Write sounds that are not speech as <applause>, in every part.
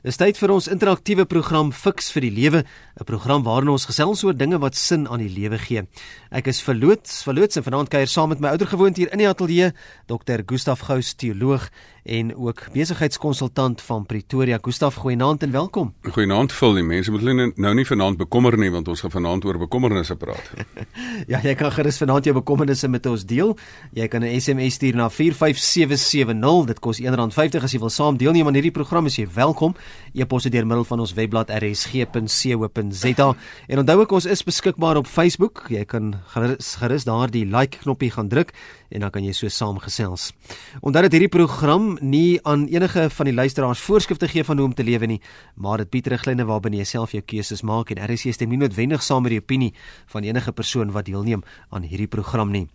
Dis tyd vir ons interaktiewe program Fix vir die Lewe, 'n program waarin ons gesels oor dinge wat sin aan die lewe gee. Ek is verloots, verloots en vanaand kuier saam met my oudergewoond hier in die ateljee, Dr. Gustaf Gous, teoloog en ook besigheidskonsultant van Pretoria. Gustaf, goeienaand en welkom. Goeienaand vir die mense. Moet hulle nou nie vanaand bekommer nie want ons gaan vanaand oor bekommernisse praat. <laughs> ja, jy kan gerus vanaand jou bekommernisse met ons deel. Jy kan 'n SMS stuur na 45770. Dit kos R1.50 as jy wil saam deelneem aan hierdie program. As jy welkom e-pos deur middel van ons webblad rsg.co.za. En onthou ook ons is beskikbaar op Facebook. Jy kan gerus, gerus daar die like knoppie gaan druk en dan kan jy so saamgesels. Onthou dat hierdie program nie aan enige van die luisteraars voorskrifte gee van hoe om te lewe nie, maar dit bied riglyne waarbinne jy self jou keuses maak en RSG stem nie noodwendig saam met die opinie van enige persoon wat deelneem aan hierdie program nie.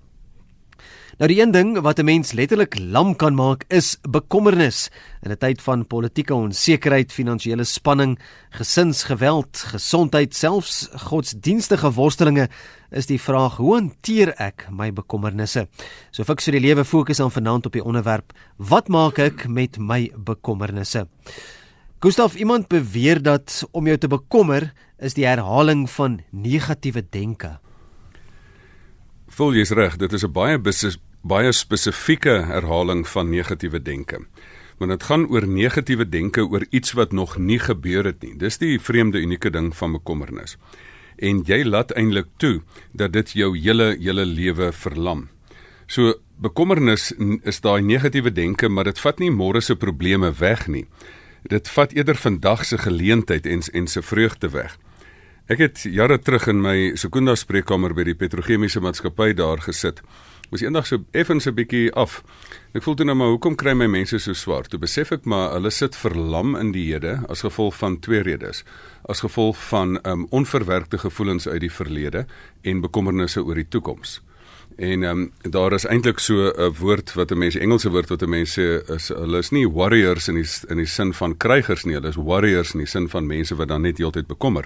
Nou die een ding wat 'n mens letterlik lam kan maak is bekommernis. In 'n tyd van politieke onsekerheid, finansiële spanning, gesinsgeweld, gesondheid, selfs godsdienstige worstelinge, is die vraag: hoe hanteer ek my bekommernisse? So fiks vir die lewe fokus aan vanaand op die onderwerp: wat maak ek met my bekommernisse? Gustav, iemand beweer dat om jou te bekommer is die herhaling van negatiewe denke. Voel jy's reg, dit is 'n baie baie spesifieke herhaling van negatiewe denke. Want dit gaan oor negatiewe denke oor iets wat nog nie gebeur het nie. Dis die vreemde unieke ding van bekommernis. En jy laat eintlik toe dat dit jou hele hele lewe verlam. So bekommernis is daai negatiewe denke, maar dit vat nie môre se probleme weg nie. Dit vat eerder vandag se geleentheid en en se vreugde weg. Ek het jare terug in my Sekunda spreekkamer by die petrochemiese maatskappy daar gesit. Moes eendag so effens 'n bietjie af. Ek voel toe nou maar hoekom kry my mense so swaar? Toe besef ek maar hulle sit verlam in die hede as gevolg van twee redes. As gevolg van um onverwerkte gevoelens uit die verlede en bekommernisse oor die toekoms. En ehm um, daar is eintlik so 'n woord wat 'n mens Engelse woord wat 'n mens sê is hulle is nie warriors in die in die sin van krygers nie, hulle is warriors in die sin van mense wat dan net heeltyd bekommer.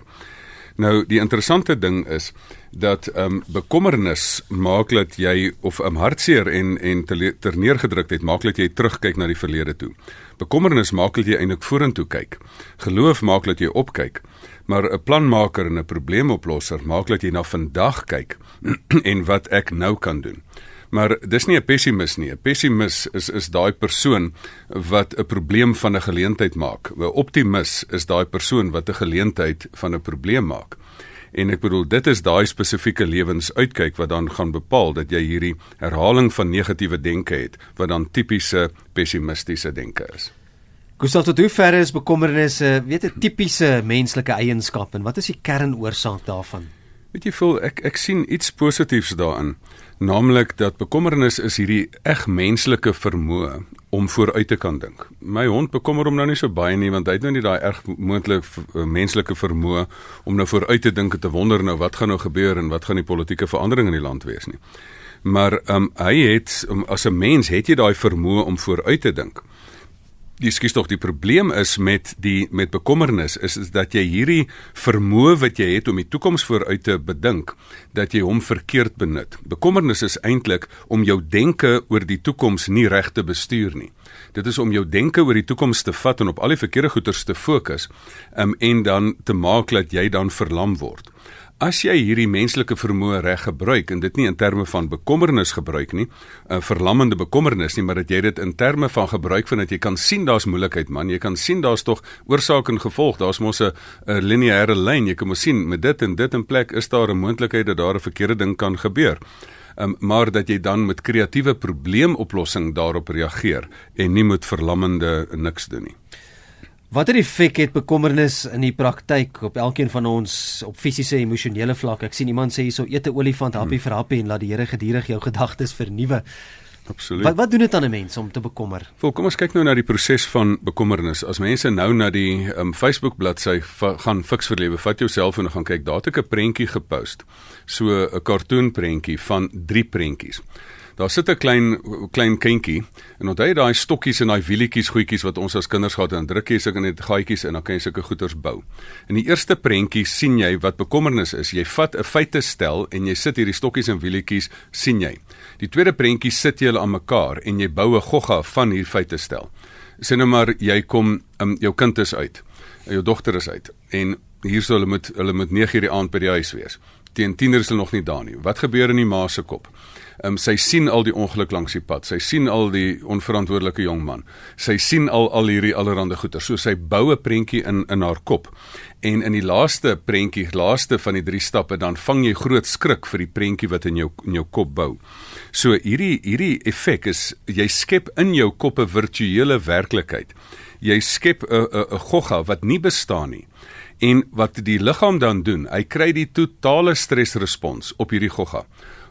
Nou die interessante ding is dat ehm um, bekommernis maak dat jy of 'n um, hartseer en en terneergedruktheid maak dat jy terugkyk na die verlede toe. Bekommernis maak dat jy eintlik vorentoe kyk. Geloof maak dat jy opkyk. Maar 'n planmaker en 'n probleemoplosser maak dat jy na vandag kyk <clears throat> en wat ek nou kan doen. Maar dis nie 'n pessimis nie. 'n Pessimis is is daai persoon wat 'n probleem van 'n geleentheid maak. 'n Optimis is daai persoon wat 'n geleentheid van 'n probleem maak. En ek bedoel dit is daai spesifieke lewensuitkyk wat dan gaan bepaal dat jy hierdie herhaling van negatiewe denke het wat dan tipiese pessimistiese denke is. Gustav, tot hoe ver is bekommernisse, weet 'n tipiese menslike eienskap en wat is die kernoorsaak daarvan? Weet jy voel ek ek sien iets positiefs daarin, naamlik dat bekommernis is hierdie eg menslike vermoë om vooruit te kan dink. My hond bekommer hom nou nie so baie nie want hy het nou nie daai erg moontlik eh, menslike vermoë om nou vooruit te dink en te wonder nou wat gaan nou gebeur en wat gaan die politieke verandering in die land wees nie. Maar ehm um, hy het um, as 'n mens het jy daai vermoë om vooruit te dink die skies tog die probleem is met die met bekommernis is is dat jy hierdie vermoë wat jy het om die toekoms vooruit te bedink dat jy hom verkeerd benut. Bekommernis is eintlik om jou denke oor die toekoms nie reg te bestuur nie. Dit is om jou denke oor die toekoms te vat en op al die verkeerde goeters te fokus um, en dan te maak dat jy dan verlam word. As jy hierdie menslike vermoë reg gebruik en dit nie in terme van bekommernis gebruik nie, 'n verlammende bekommernis nie, maar dat jy dit in terme van gebruik van dat jy kan sien daar's moeilikheid man, jy kan sien daar's tog oorsaak en gevolg, daar's mos 'n lineêre lyn, jy kan mos sien met dit en dit in plek is daar 'n moontlikheid dat daar 'n verkeerde ding kan gebeur. Um, maar dat jy dan met kreatiewe probleemoplossing daarop reageer en nie met verlammende niks doen nie. Watter effek het bekommernis in die praktyk op elkeen van ons op fisiese en emosionele vlak? Ek sien iemand sê hierso eet 'n olifant happie hmm. vir happie en laat die Here gedurig jou gedagtes vernuwe. Absoluut. Wat wat doen dit aan 'n mens om te bekommer? Vol, kom ons kyk nou na die proses van bekommernis. As mense nou na die um, Facebook bladsy gaan fiks vir lewe, vat jou selfoon en gaan kyk, daar het ek 'n prentjie gepost. So 'n cartoon prentjie van drie prentjies. Daar sit 'n klein klein kindjie en onthou jy daai stokkies en daai wielietjies goedjies wat ons as kinders gehad het en druk jy sulke net gaatjies en dan kan jy sulke goeters bou. In die eerste prentjie sien jy wat bekommernis is. Jy vat 'n feite stel en jy sit hierdie stokkies en wielietjies sien jy. Die tweede prentjie sit jy hulle aan mekaar en jy bou 'n gogga van hierdie feite stel. Sê nou maar jy kom um, jou kind is uit. Jou dogter is uit en hier sou hulle moet hulle moet 9:00 die aand by die huis wees. Teen 10:00 is hulle nog nie daar nie. Wat gebeur in die ma se kop? Um, sy sien al die ongeluk langs die pad. Sy sien al die onverantwoordelike jong man. Sy sien al al hierdie allerhande goeder. So sy bou 'n prentjie in in haar kop. En in die laaste prentjie, laaste van die drie stappe, dan vang jy groot skrik vir die prentjie wat in jou in jou kop bou. So hierdie hierdie effek is jy skep in jou kop 'n virtuele werklikheid. Jy skep 'n 'n 'n gogga wat nie bestaan nie. En wat die liggaam dan doen, hy kry die totale stresrespons op hierdie gogga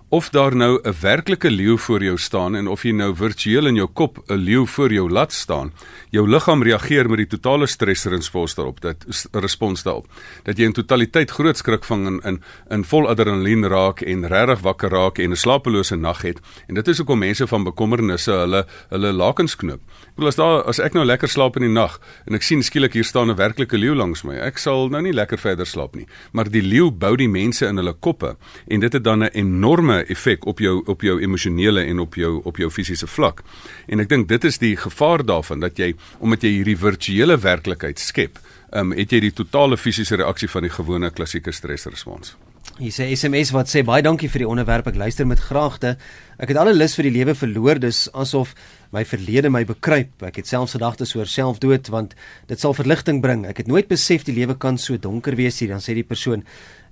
of daar nou 'n werklike leeu voor jou staan en of jy nou virtueel in jou kop 'n leeu voor jou laat staan, jou liggaam reageer met die totale stresrespons daarop, dat respons daarop. Dat jy in totaliteit groot skrik vang in in in vol adrenalien raak en regtig wakker raak en 'n slapelose nag het. En dit is hoekom mense van bekommernisse hulle hulle lakens knoop. Ek bedoel as daar as ek nou lekker slaap in die nag en ek sien skielik hier staan 'n werklike leeu langs my, ek sal nou nie lekker verder slaap nie. Maar die leeu bou die mense in hulle koppe en dit het dan 'n enorme effek op jou op jou emosionele en op jou op jou fisiese vlak. En ek dink dit is die gevaar daarvan dat jy omdat jy hierdie virtuele werklikheid skep, ehm um, het jy die totale fisiese reaksie van die gewone klassieke stresrespons. Hier sê SMS wat sê baie dankie vir die onderwerp. Ek luister met graagte. Ek het alle lus vir die lewe verloor. Dis asof my verlede my bekruip. Ek het selfs gedagtes oor selfdood want dit sal verligting bring. Ek het nooit besef die lewe kan so donker wees nie. Dan sê die persoon: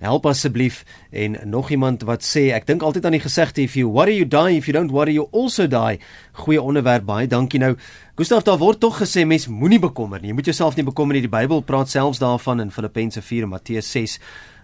"Help asseblief." En nog iemand wat sê: "Ek dink altyd aan die gesegde if you worry you die, if you don't worry you also die." Goeie onderwerp. Baie dankie nou. Gustav, daar word tog gesê mens moenie bekommer nie. Jy moet jouself nie bekommer nie. Die Bybel praat selfs daarvan in Filippense 4 en Matteus 6.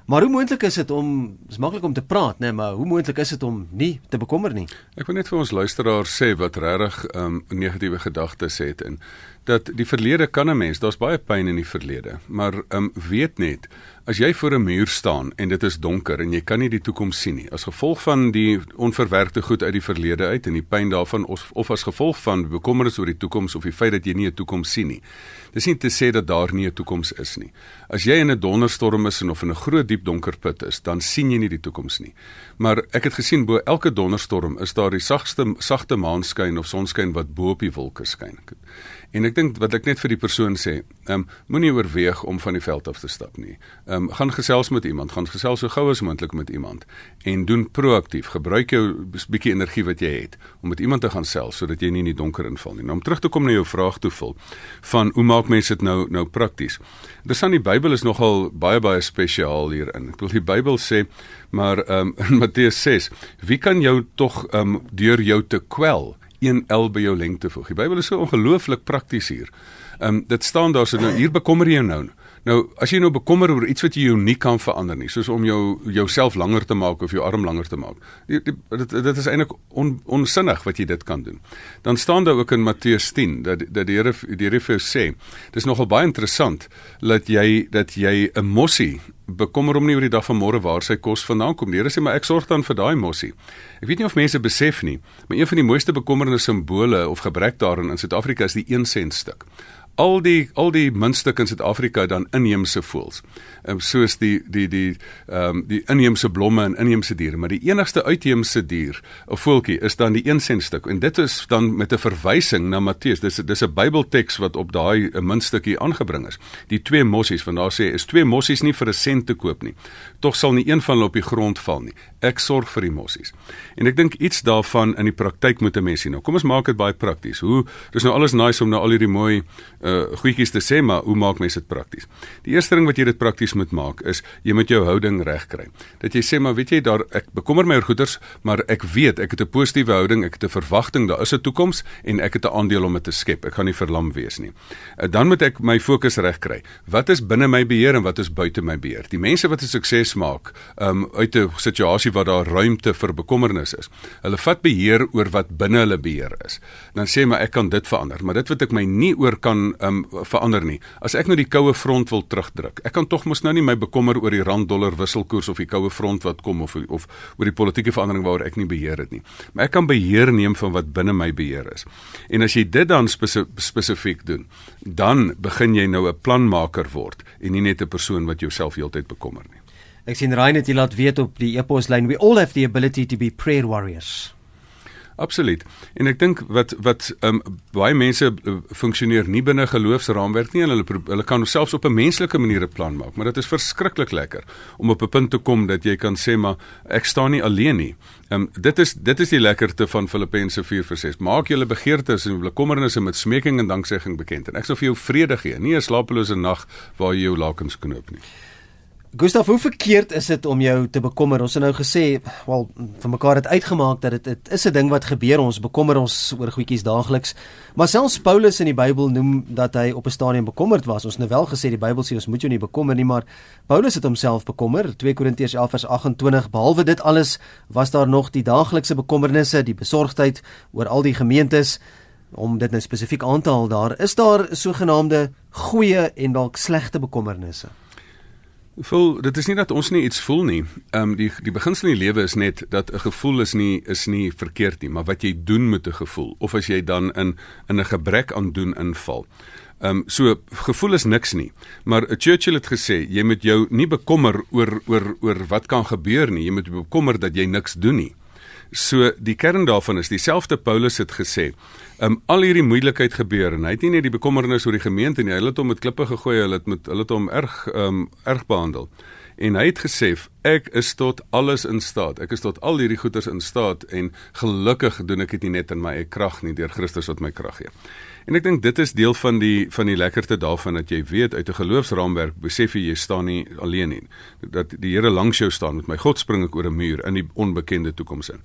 Maar hoe moontlik is dit om is maklik om te praat, né, nee, maar hoe moontlik is dit om nie te bekommer nie? Ek wil net vir ons luisteraars sê wat regtig um negatiewe gedagtes het en dat die verlede kan 'n mens, daar's baie pyn in die verlede, maar um weet net As jy voor 'n muur staan en dit is donker en jy kan nie die toekoms sien nie, as gevolg van die onverwerkte goed uit die verlede uit en die pyn daarvan of, of as gevolg van bekommernis oor die toekoms of die feit dat jy nie 'n toekoms sien nie. Dis nie te sê dat daar nie 'n toekoms is nie. As jy in 'n donderstorm is en of in 'n groot diep donker put is, dan sien jy nie die toekoms nie. Maar ek het gesien bo elke donderstorm is daar die sagste sagte maanskyn of sonskyn wat bo op die wolke skyn. En ek dink wat ek net vir die persoon sê, ehm um, moenie oorweeg om van die veld af te stap nie. Ehm um, gaan gesels met iemand, gaan gesels so gou as moontlik met iemand en doen proaktief. Gebruik jou bietjie energie wat jy het om met iemand te gaan sels sodat jy nie in die donker inval nie. Nou om terug te kom na jou vraag toe vul van hoe maak mense dit nou nou prakties? Interessant, die Bybel is nogal baie baie spesiaal hierin. Ek wil die Bybel sê maar um, <laughs> in Matteus 6, wie kan jou tog um, deur jou te kwel? 1L by jou lengte voeg. Die Bybel is so ongelooflik prakties hier. Ehm um, dit staan daar so nou hier bekommer jy jou nou. Nou as jy nou bekommer oor iets wat jy nie kan verander nie, soos om jou jouself langer te maak of jou arm langer te maak. Die, die, dit dit is eintlik on, onsinnig wat jy dit kan doen. Dan staan daar ook in Matteus 10 dat dat die Here die Here vir jou sê, dis nogal baie interessant dat jy dat jy 'n mossie bekommer hom nie oor die dag van môre waar sy kos vandaan kom nie. Here sê maar ek sorg dan vir daai mossie. Ek weet nie of mense besef nie, maar een van die mooiste bekommernisse simbole of gebrek daarin in Suid-Afrika is die 1 sent stuk al die al die muntstukke in Suid-Afrika dan inheemse voëls. Ehm um, soos die die die ehm um, die inheemse blomme en inheemse diere, maar die enigste uitheemse dier, 'n voeltjie, is dan die 1 sent stuk. En dit is dan met 'n verwysing na Matteus. Dis dis 'n Bybelteks wat op daai 'n muntstukkie aangebring is. Die twee mossies, want daar sê is twee mossies nie vir 'n sent te koop nie. Tog sal nie een van hulle op die grond val nie. Ek sorg vir die mossies. En ek dink iets daarvan in die praktyk moet 'n mens sien. Nou kom ons maak dit baie prakties. Hoe dis nou alles nice om nou al hierdie mooi uh goedjies te sê, maar hoe maak mense dit prakties? Die eerste ding wat jy dit prakties moet maak is jy moet jou houding regkry. Dat jy sê maar weet jy daar ek bekommer my oor goeders, maar ek weet ek het 'n positiewe houding, ek het 'n verwagting, daar is 'n toekoms en ek het 'n aandeel om dit te skep. Ek gaan nie verlam wees nie. Uh, dan moet ek my fokus regkry. Wat is binne my beheer en wat is buite my beheer? Die mense wat 'n sukses maak, um uit 'n situasie waar daar ruimte vir bekommernis is. Hulle vat beheer oor wat binne hulle beheer is. Dan sê maar ek kan dit verander, maar dit wat ek my nie oor kan um verander nie. As ek nou die koue front wil terugdruk. Ek kan tog mos nou nie my bekommer oor die rand dollar wisselkoers of die koue front wat kom of of oor die politieke verandering waaroor ek nie beheer het nie. Maar ek kan beheer neem van wat binne my beheer is. En as jy dit dan spesif spesifiek doen, dan begin jy nou 'n planmaker word en nie net 'n persoon wat jouself heeltyd bekommer nie. Ek sien Rein het jy laat weet op die e-poslyn we all have the ability to be prayer warriors. Absoluut. En ek dink wat wat um, baie mense uh, funksioneer nie binne geloofsraamwerk nie en hulle hulle kan selfs op 'n menslike manier 'n plan maak, maar dit is verskriklik lekker om op 'n punt te kom dat jy kan sê maar ek staan nie alleen nie. Um, dit is dit is die lekkerte van Filippense 4:6. Maak julle begeertes en bekommernisse met smeking en danksegging bekend en ek sal vir jou vrede gee, nie 'n slapelose nag waar jy jou lakens knoop nie. Gustav, hoe verkeerd is dit om jou te bekommer? Ons het nou gesê, wel, vir mekaar het uitgemaak dat dit dit is 'n ding wat gebeur. Ons bekommer ons oor goedjies daagliks. Maar selfs Paulus in die Bybel noem dat hy op 'n stadium bekommerd was. Ons het nou wel gesê die Bybel sê ons moet jou nie bekommer nie, maar Paulus het homself bekommer. 2 Korintiërs 11:28. Behalwe dit alles was daar nog die daaglikse bekommernisse, die besorgdheid oor al die gemeentes om dit nou spesifiek aan te haal daar. Is daar sogenaamde goeie en dalk slegte bekommernisse? Voel, dit is nie dat ons nie iets voel nie. Ehm um, die die beginsel in die lewe is net dat 'n gevoel is nie is nie verkeerd nie, maar wat jy doen met 'n gevoel of as jy dan in in 'n gebrek aan doen inval. Ehm um, so gevoel is niks nie. Maar Churchill het gesê jy moet jou nie bekommer oor oor oor wat kan gebeur nie, jy moet bekommer dat jy niks doen nie. So die kern daarvan is dieselfde Paulus het gesê. Um al hierdie moeilikheid gebeur en hy het nie net die bekommernis oor die gemeente nie, hy het hom met klippe gegooi, hy het met hulle het hom erg um erg behandel. En hy het gesê ek is tot alles in staat. Ek is tot al hierdie goeders in staat en gelukkig doen ek dit nie net in my eie krag nie, deur Christus wat my krag gee. En ek dink dit is deel van die van die lekkerte daarvan dat jy weet uit 'n geloofsraamwerk besef jy jy staan nie alleen nie. Dat die Here langs jou staan met my God spring ek oor 'n muur in die onbekende toekoms in.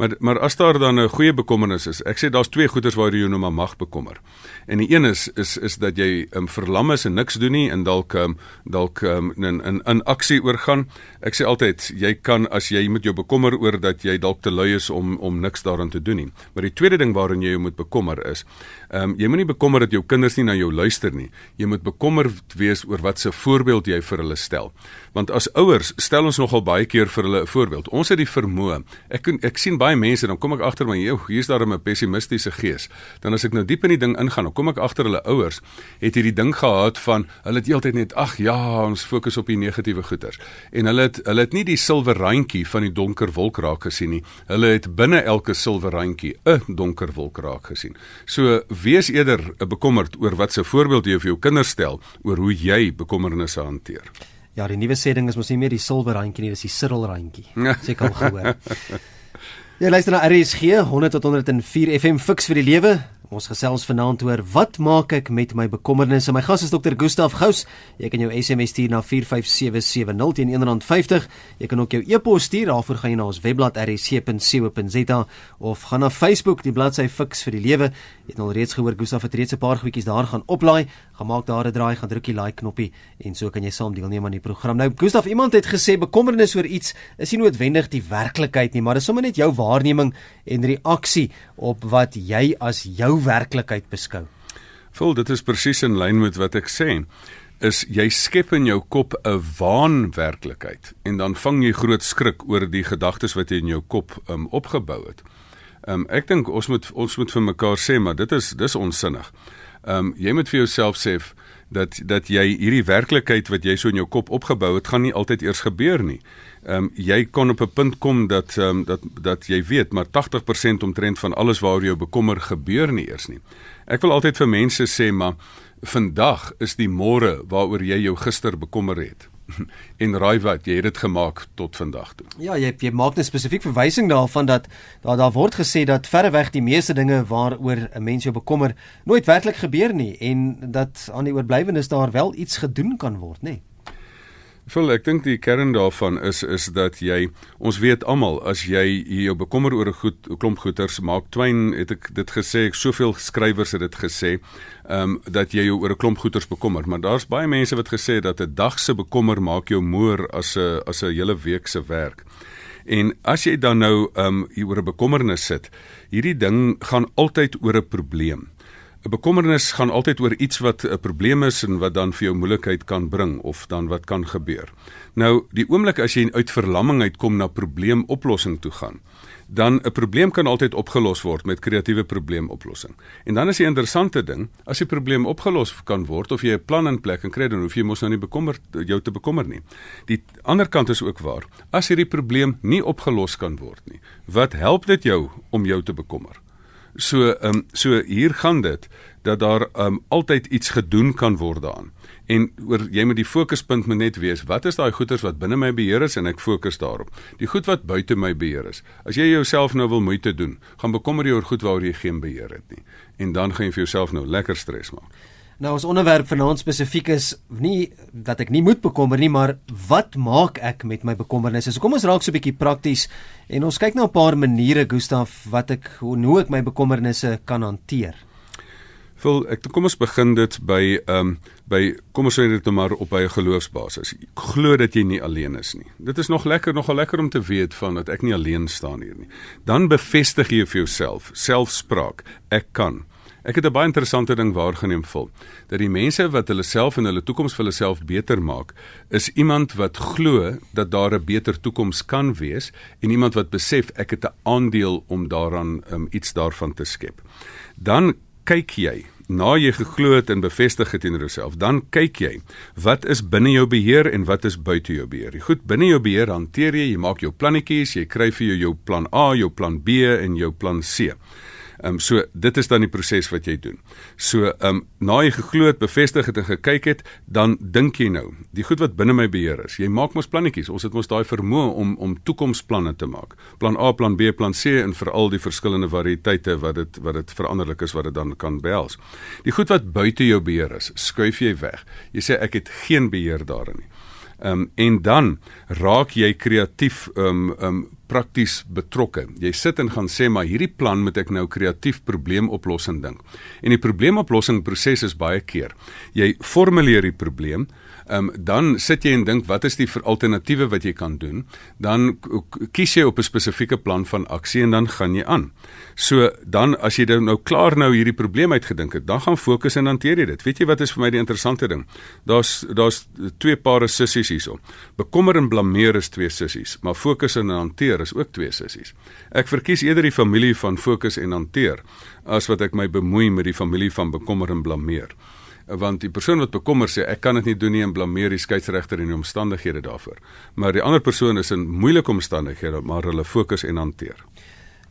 Maar maar as daar dan 'n goeie bekommernis is, ek sê daar's twee goeders waar jy nou maar mag bekommer. En die een is is is dat jy um, verlam is en niks doen nie en dalk um, dalk um, in in in aksie oorgaan. Ek sê altyd jy kan as jy met jou bekommer oor dat jy dalk te lui is om om niks daaraan te doen nie. Maar die tweede ding waarin jy jou moet bekommer is, ehm um, jy moenie bekommer dat jou kinders nie na jou luister nie. Jy moet bekommerd wees oor wat se voorbeeld jy vir hulle stel. Want as ouers stel ons nogal baie keer vir hulle 'n voorbeeld. Ons het die vermoë. Ek ek sien baie mense dan kom ek agter my, hier's daar 'n pessimistiese gees. Dan as ek nou diep in die ding ingaan, dan kom ek agter hulle ouers het hierdie ding gehad van hulle het heeltyd net ag ja, ons fokus op die negatiewe goeters. En hulle het hulle het nie die silwer randjie van die donker wolk raak gesien nie. Hulle het binne elke silwer randjie 'n donker wolk raak gesien. So wees eerder bekommerd oor wat se voorbeeld jy vir jou kinders stel oor hoe jy bekommernisse hanteer. Ja, die nuwe sê ding is mos nie meer die silwer randjie nie, dis die sirrel randjie. Sê <laughs> kan gehoor. Jy luister na RSG 100 tot 104 FM Fix vir die lewe. Ons gesels vanaand oor wat maak ek met my bekommernisse. My gas is dokter Gustaf Gous. Jy kan jou SMS stuur na 45770 teen R1.50. Jy kan ook jou e-pos stuur. Daarvoor gaan jy na ons webblad rsc.co.za of gaan na Facebook, die bladsy Fix vir die Lewe. Jy het al reeds gehoor Gustaf het reeds 'n paar goedjies daar gaan oplaai. Gaan maak daar 'n draai, gaan druk die like knoppie en so kan jy saam deelneem aan die program. Nou Gustaf, iemand het gesê bekommernis oor iets is nie noodwendig die werklikheid nie, maar dit is sommer net jou waarneming en reaksie op wat jy as jou werklikheid beskou. Vol, dit is presies in lyn met wat ek sê. Is jy skep in jou kop 'n waanwerklikheid en dan vang jy groot skrik oor die gedagtes wat jy in jou kop um, opgebou het. Um, ek dink ons moet ons moet vir mekaar sê maar dit is dis onsinnig. Um jy moet vir jouself sê dat dat jy hierdie werklikheid wat jy so in jou kop opgebou het, gaan nie altyd eers gebeur nie. Ehm um, jy kon op 'n punt kom dat ehm um, dat dat jy weet maar 80% omtrent van alles waaroor jy bekommer gebeur nie eers nie. Ek wil altyd vir mense sê maar vandag is die môre waaroor jy jou gister bekommer het. <laughs> en raai wat, jy het dit gemaak tot vandag toe. Ja, jy jy maak 'n spesifiek verwysing daarvan dat daar daar word gesê dat verreweg die meeste dinge waaroor 'n mens jou bekommer nooit werklik gebeur nie en dat aan die oorblywenes daar wel iets gedoen kan word, nê? Nee. Vol ek dink die kern daarvan is is dat jy ons weet almal as jy jou bekommer oor 'n goed klomp goeters maak twyn het ek dit gesê ek soveel skrywers het dit gesê ehm um, dat jy jou oor 'n klomp goeters bekommer maar daar's baie mense wat gesê dat 'n dag se bekommer maak jou moer as 'n as 'n hele week se werk. En as jy dan nou ehm um, oor 'n bekommernis sit, hierdie ding gaan altyd oor 'n probleem. 'n Bekommernis gaan altyd oor iets wat 'n probleem is en wat dan vir jou moeilikheid kan bring of dan wat kan gebeur. Nou, die oomblik as jy uit verlamming uitkom na probleemoplossing toe gaan, dan 'n probleem kan altyd opgelos word met kreatiewe probleemoplossing. En dan is die interessante ding, as die probleem opgelos kan word of jy 'n plan in plek en kry dan hoef jy mos nou nie bekommer jou te bekommer nie. Die ander kant is ook waar. As hierdie probleem nie opgelos kan word nie, wat help dit jou om jou te bekommer? So ehm um, so hier gaan dit dat daar ehm um, altyd iets gedoen kan word daaraan. En oor jy moet die fokuspunt moet net wees, wat is daai goeders wat binne my beheer is en ek fokus daarop. Die goed wat buite my beheer is. As jy jouself nou wil moeite doen, gaan bekommer jy oor goed waaroor jy geen beheer het nie. En dan gaan jy vir jouself nou lekker stres maak. Nou ons onderwerp vanaand spesifiek is nie dat ek nie moet bekommer nie, maar wat maak ek met my bekommernisse? So kom ons raak so 'n bietjie prakties en ons kyk na 'n paar maniere Gustaf wat ek hoe, hoe ek my bekommernisse kan hanteer. Wil ek kom ons begin dit by ehm um, by kom ons sê dit nou maar op 'n geloofsbasis. Glo dat jy nie alleen is nie. Dit is nog lekker nogal lekker om te weet van dat ek nie alleen staan hier nie. Dan bevestig jy vir jouself selfspraak. Ek kan. Ek het 'n baie interessante ding waargeneem vol dat die mense wat hulle self en hulle toekoms vir hulle self beter maak, is iemand wat glo dat daar 'n beter toekoms kan wees en iemand wat besef ek het 'n aandeel om daaraan um, iets daarvan te skep. Dan kyk jy na jy geglo het en bevestig het in jouself, dan kyk jy wat is binne jou beheer en wat is buite jou beheer. Goed, binne jou beheer hanteer jy, jy maak jou plannetjies, jy kry vir jou jou plan A, jou plan B en jou plan C. Ehm um, so dit is dan die proses wat jy doen. So ehm um, na jy geglo het, bevestig het en gekyk het, dan dink jy nou, die goed wat binne my beheer is. Jy maak mos plannetjies. Ons het mos daai vermoë om om toekomsplanne te maak. Plan A, plan B, plan C en veral die verskillende variëteite wat dit wat dit veranderlik is wat dit dan kan behels. Die goed wat buite jou beheer is, skuif jy weg. Jy sê ek het geen beheer daarin nie. Ehm um, en dan raak jy kreatief ehm um, ehm um, prakties betrokke. Jy sit en gaan sê maar hierdie plan moet ek nou kreatief probleemoplossing dink. En die probleemoplossing proses is baie keer. Jy formuleer die probleem, um, dan sit jy en dink wat is die alternatiewe wat jy kan doen? Dan kies jy op 'n spesifieke plan van aksie en dan gaan jy aan. So dan as jy nou klaar nou hierdie probleem uitgedink het, dan gaan fokus en hanteer jy dit. Weet jy wat is vir my die interessante ding? Daar's daar's twee pare sissies hierso. Bekommer en blameer is twee sissies, maar fokus en hanteer is ook twee sissies. Ek verkies eerder die familie van fokus en hanteer as wat ek my bemoei met die familie van bekommer en blameer want die persoon wat bekommer sê ek kan dit nie doen nie en blameer die skeieregter en die omstandighede daarvoor. Maar die ander persoon is in moeilike omstandighede maar hulle fokus en hanteer.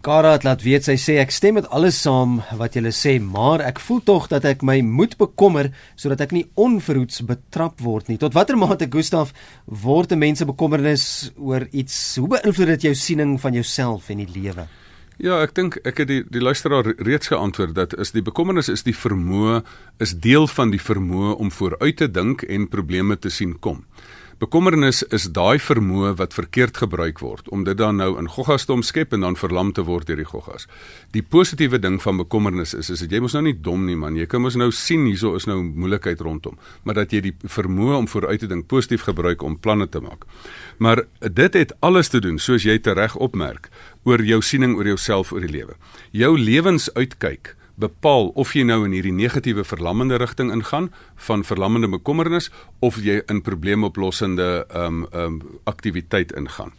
Kara het laat weet sy sê ek stem met alles saam wat julle sê, maar ek voel tog dat ek my moet bekommer sodat ek nie onverhoeds betrap word nie. Tot watter mate Gustaf word 'n mens se bekommernis oor iets hoe beïnvloed dit jou siening van jouself en die lewe? Ja, ek dink ek het die die luisteraar reeds geantwoord dat is die bekommernis is die vermoë is deel van die vermoë om vooruit te dink en probleme te sien kom. Bekommernis is daai vermoë wat verkeerd gebruik word om dit dan nou in goggas te omskep en dan verlam te word deur die goggas. Die positiewe ding van bekommernis is is dat jy mos nou nie dom nie man, jy kan mos nou sien hierso is nou moeilikheid rondom, maar dat jy die vermoë om vooruit te dink positief gebruik om planne te maak. Maar dit het alles te doen soos jy tereg opmerk oor jou siening oor jouself oor die lewe. Jou lewensuitkyk bepaal of jy nou in hierdie negatiewe verlammende rigting ingaan van verlammende bekommernis of jy in probleemoplossende ehm um, ehm um, aktiwiteit ingaan.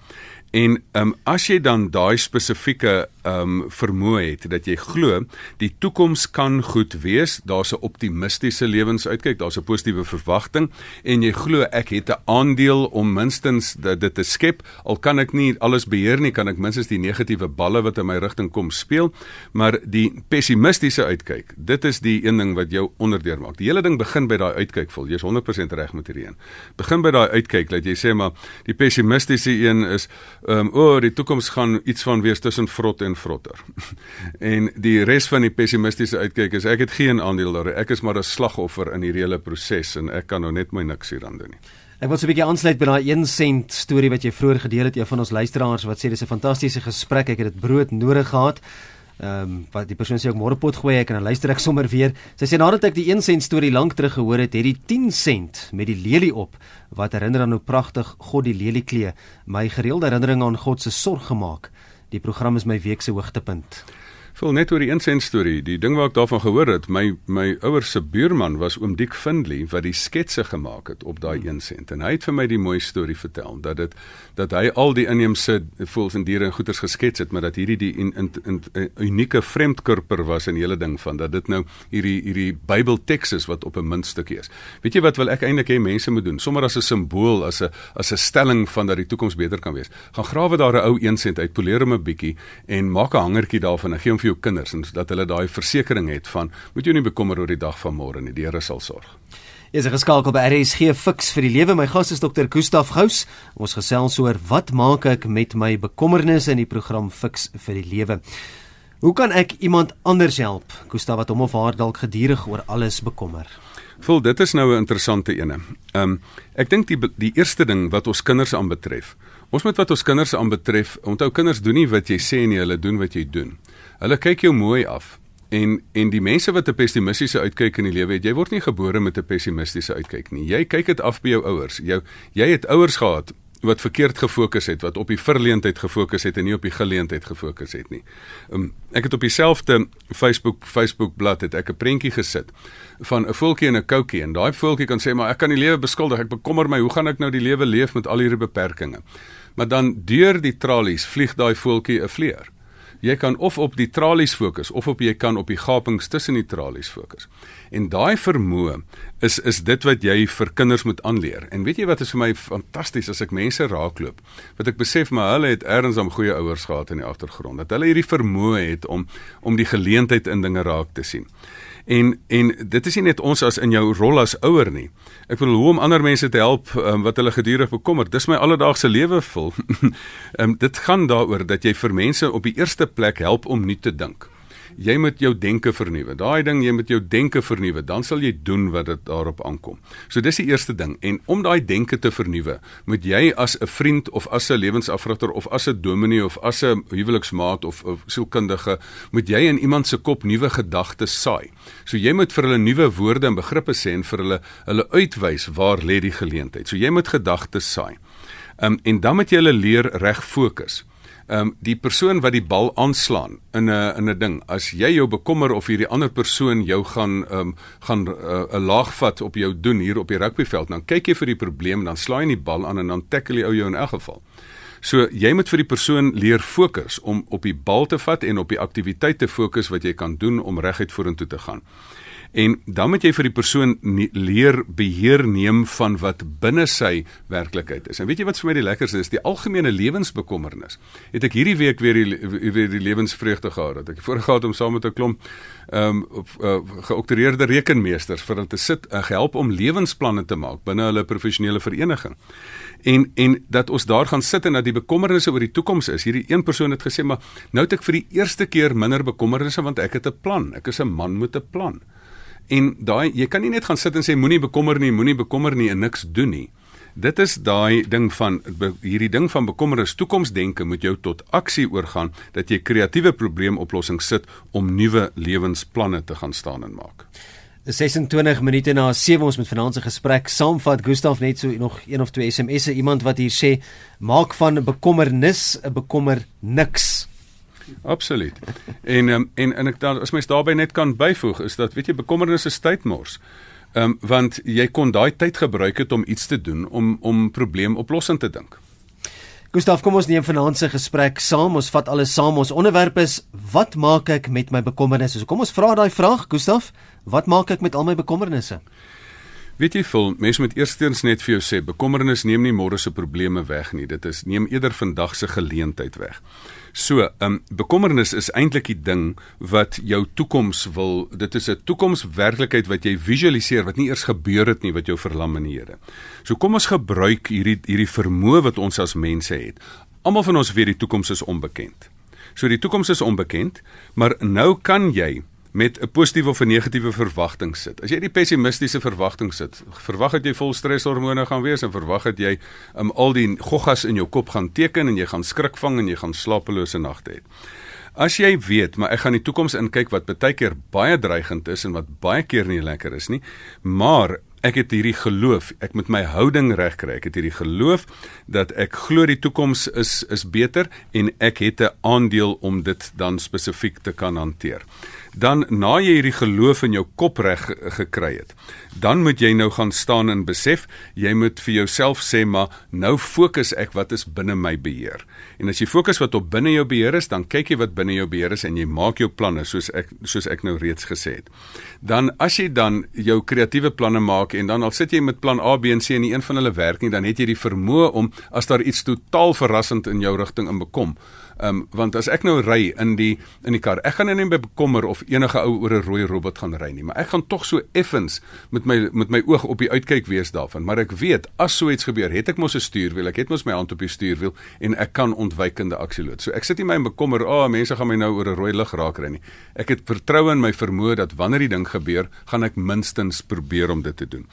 En ehm um, as jy dan daai spesifieke um, vermoë het dat jy glo die toekoms kan goed wees, daar's 'n optimistiese lewensuitkyk, daar's 'n positiewe verwagting en jy glo ek het 'n aandeel om minstens dit, dit te skep, al kan ek nie alles beheer nie, kan ek minstens die negatiewe balle wat in my rigting kom speel, maar die pessimistiese uitkyk, dit is die een ding wat jou onderdeur maak. Die hele ding begin by daai uitkyk vol. Jy's 100% reg met hierdie een. Begin by daai uitkyk dat jy sê maar die pessimistiese een is ehm um, o, oh, die toekoms gaan iets van wees tussen vrot en vrotter. <laughs> en die res van die pessimistiese uitkyk is ek het geen aandeel daar. Ek is maar 'n slagoffer in hierdie hele proses en ek kan nou net my niks hieraan doen nie. Ek wil so 'n bietjie aansluit by daai 1 sent storie wat jy vroeër gedeel het, een van ons luisteraars wat sê dis 'n fantastiese gesprek. Ek het dit brood nodig gehad. Ehm um, wat die persoon sê ook môre pot gooi ek en dan luister ek sommer weer. Sy sê nadat ek die 1 sent storie lank terug gehoor het, het die 10 sent met die lelie op wat herinner aan hoe pragtig God die lelie klee, my gereelde herinnering aan God se sorg gemaak. Die program is my week se hoogtepunt. Vol net oor die insent storie, die ding wat ek daarvan gehoor het, my my ouers se buurman was oom Dick Findley wat die sketse gemaak het op daai insent en hy het vir my die mooi storie vertel dat dit dat hy al die inheemse voëls en diere en goeters geskets het, maar dat hierdie die in, in, in, in unieke vreemdkurper was in die hele ding van dat dit nou hierdie hierdie Bybelteks is wat op 'n muntstukkie is. Weet jy wat wil ek eintlik hê mense moet doen? Sommige as 'n simbool, as 'n as 'n stelling van dat die toekoms beter kan wees. Gaan grawe daar 'n ou insent uit, poleer hom 'n bietjie en maak 'n hangertjie daarvan en gee hom vir jou kinders en sodat hulle daai versekering het van moet jy nie bekommer oor die dag van môre nie, die Here sal sorg. Is er geskakel by RSG Fix vir die lewe. My gas is Dr. Gustaf Gous. Ons gesels oor wat maak ek met my bekommernisse in die program Fix vir die lewe. Hoe kan ek iemand anders help? Gustaf wat hom of haar dalk gedurig oor alles bekommer. Vol, dit is nou 'n interessante ene. Ehm um, ek dink die die eerste ding wat ons kinders aanbetref. Ons moet wat ons kinders aanbetref, onthou kinders doen nie wat jy sê nie, hulle doen wat jy doen. Hulle kyk jou mooi af. En en die mense wat 'n pessimistiese uitkyk in die lewe het, jy word nie gebore met 'n pessimistiese uitkyk nie. Jy kyk dit af by jou ouers. Jou jy het ouers gehad wat verkeerd gefokus het, wat op die verleentheid gefokus het en nie op die geleentheid gefokus het nie. Um, ek het op dieselfde Facebook Facebook bladsy het ek 'n prentjie gesit van 'n voeltjie en 'n koutjie en daai voeltjie kan sê maar ek kan die lewe beskuldig, ek bekommer my, hoe gaan ek nou die lewe leef met al hierdie beperkings? Maar dan deur die tralies vlieg daai voeltjie 'n vleer. Jy kan of op die tralies fokus of op jy kan op die gapings tussen die tralies fokus. En daai vermoë is is dit wat jy vir kinders moet aanleer. En weet jy wat is vir my fantasties as ek mense raakloop, wat ek besef maar hulle het ergens om goeie ouers gehad in die agtergrond. Dat hulle hierdie vermoë het om om die geleentheid in dinge raak te sien. En en dit is nie net ons as in jou rol as ouer nie. Ek wil hoe om ander mense te help um, wat hulle gedurig bekommer. Dis my alledaagse lewe vol. um, <laughs> dit gaan daaroor dat jy vir mense op die eerste plek help om nie te dink jy moet jou denke vernuwe. Daai ding jy moet jou denke vernuwe, dan sal jy doen wat dit daarop aankom. So dis die eerste ding en om daai denke te vernuwe, moet jy as 'n vriend of as 'n lewensafrigter of as 'n dominee of as 'n huweliksmaat of 'n sielkundige, moet jy in iemand se kop nuwe gedagtes saai. So jy moet vir hulle nuwe woorde en begrippe sê en vir hulle hulle uitwys waar lê die geleentheid. So jy moet gedagtes saai. Um, en dan moet jy hulle leer reg fokus ehm um, die persoon wat die bal aanslaan in 'n in 'n ding as jy jou bekommer of hierdie ander persoon jou gaan ehm um, gaan eh, 'n uh, laag vat op jou doen hier op die rugbyveld dan kyk jy vir die probleem dan slaai jy die bal aan en dan tackle jy ou jou in elk geval. So jy moet vir die persoon leer fokus om op die bal te vat en op die aktiwiteit te fokus wat jy kan doen om reguit vorentoe te gaan. En dan moet jy vir die persoon nie, leer beheer neem van wat binne sy werklikheid is. En weet jy wat vir my die lekkerste is? Die algemene lewensbekommernis. Het ek hierdie week weer die weer die lewensvreugde gehad dat ek voorheen gehad om saam met 'n klomp ehm um, uh, geoktroeëerde rekenmeesters vir hulle te sit en uh, help om lewensplanne te maak binne hulle professionele vereniging. En en dat ons daar gaan sit en dat die bekommernisse oor die toekoms is. Hierdie een persoon het gesê maar nou het ek vir die eerste keer minder bekommernisse want ek het 'n plan. Ek is 'n man met 'n plan. En daai jy kan nie net gaan sit en sê moenie bekommer nie, moenie bekommer nie en niks doen nie. Dit is daai ding van hierdie ding van bekommernis toekomsdenke moet jou tot aksie oorgaan dat jy kreatiewe probleemoplossings sit om nuwe lewensplanne te gaan staan en maak. 26 minute na 7 ons met finansiëre gesprek saamvat Gustaf net so nog een of twee SMS'e iemand wat hier sê maak van bekommernis 'n bekommer niks. Absoluut. En um, en en ek dan as mens daarbey net kan byvoeg is dat weet jy bekommernis is tydmors. Ehm um, want jy kon daai tyd gebruik het om iets te doen om om probleemoplossing te dink. Gustaf, kom ons neem vanaand se gesprek saam. Ons vat alles saam. Ons onderwerp is wat maak ek met my bekommernisse? So kom ons vra daai vraag, Gustaf. Wat maak ek met al my bekommernisse? Weet jy, vol, mense moet eerstens net vir jou sê, bekommernis neem nie môre se probleme weg nie. Dit is neem eerder vandag se geleentheid weg. So, ehm um, bekommernis is eintlik die ding wat jou toekoms wil. Dit is 'n toekomswerklikheid wat jy visualiseer wat nie eers gebeur het nie wat jou verlam in die Here. So kom ons gebruik hierdie hierdie vermoë wat ons as mense het. Almal van ons weet die toekoms is onbekend. So die toekoms is onbekend, maar nou kan jy met 'n positiewe of 'n negatiewe verwagting sit. As jy die pessimistiese verwagting sit, verwag dat jy vol streshormone gaan wees en verwag dat jy um, al die goggas in jou kop gaan teken en jy gaan skrik vang en jy gaan slapelose nagte hê. As jy weet, maar ek gaan die toekoms inkyk wat baie keer baie dreigend is en wat baie keer nie lekker is nie, maar ek het hierdie geloof, ek moet my houding regkry. Ek het hierdie geloof dat ek glo die toekoms is is beter en ek het 'n aandeel om dit dan spesifiek te kan hanteer. Dan na jy hierdie geloof in jou kop reg gekry het, dan moet jy nou gaan staan en besef, jy moet vir jouself sê maar nou fokus ek wat is binne my beheer. En as jy fokus wat op binne jou beheer is, dan kyk jy wat binne jou beheer is en jy maak jou planne soos ek soos ek nou reeds gesê het. Dan as jy dan jou kreatiewe planne maak en dan al sit jy met plan A, B en C en nie een van hulle werk nie, dan het jy die vermoë om as daar iets totaal verrassend in jou rigting in bekom Ehm um, want as ek nou ry in die in die kar, ek gaan nou nie bekommer of enige ou oor 'n rooi robot gaan ry nie, maar ek gaan tog so effens met my met my oog op die uitkyk wees daarvan. Maar ek weet as so iets gebeur, het ek mos 'n stuurwiel, ek het mos my hand op die stuurwiel en ek kan ontwykende aksie lood. So ek sit nie my bekommer, "Ag, oh, mense gaan my nou oor 'n rooi lig raak ry nie." Ek het vertroue in my vermoë dat wanneer die ding gebeur, gaan ek minstens probeer om dit te doen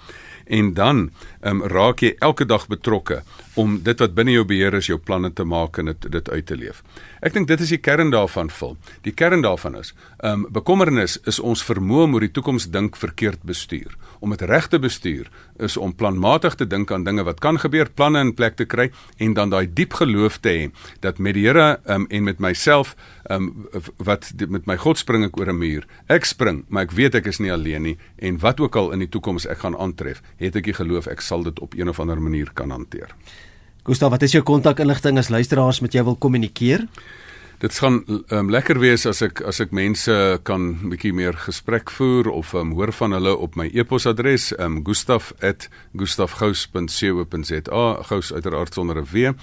en dan um, raak jy elke dag betrokke om dit wat binne jou beheer is jou planne te maak en dit dit uit te leef. Ek dink dit is die kern daarvan vul. Die kern daarvan is, ehm um, bekommernis is ons vermoë om oor die toekoms dink verkeerd bestuur. Om dit reg te bestuur is om planmatig te dink aan dinge wat kan gebeur, planne in plek te kry en dan daai diep geloof te hê dat met die Here um, en met myself um, wat die, met my God spring ek oor 'n muur. Ek spring, maar ek weet ek is nie alleen nie en wat ook al in die toekoms ek gaan aantref, het ek die geloof ek sal dit op een of ander manier kan hanteer. Gustav, wat is jou kontakinligting as luisteraars met jou wil kommunikeer? Dit gaan um, lekker wees as ek as ek mense kan bietjie meer gesprek voer of um, hoor van hulle op my e-posadres um, gustaf@gustafgous.co.za gous uiteraard sonder 'n w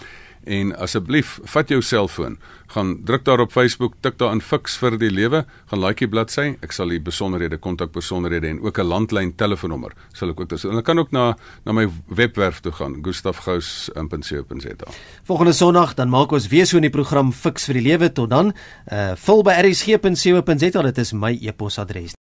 en asseblief vat jou selfoon, gaan druk daar op Facebook, tik daar in Fix vir die lewe, gaan like die bladsy. Ek sal die besonderhede, kontakbesonderhede en ook 'n landlyn telefoonnommer sal ek ook daar. Jy kan ook na na my webwerf toe gaan, gustafgous.co.za. Volgende Sondag dan maak ons weer so in die program Fix vir die lewe tot dan. Uh vul by rsg.co.za, dit is my e-posadres.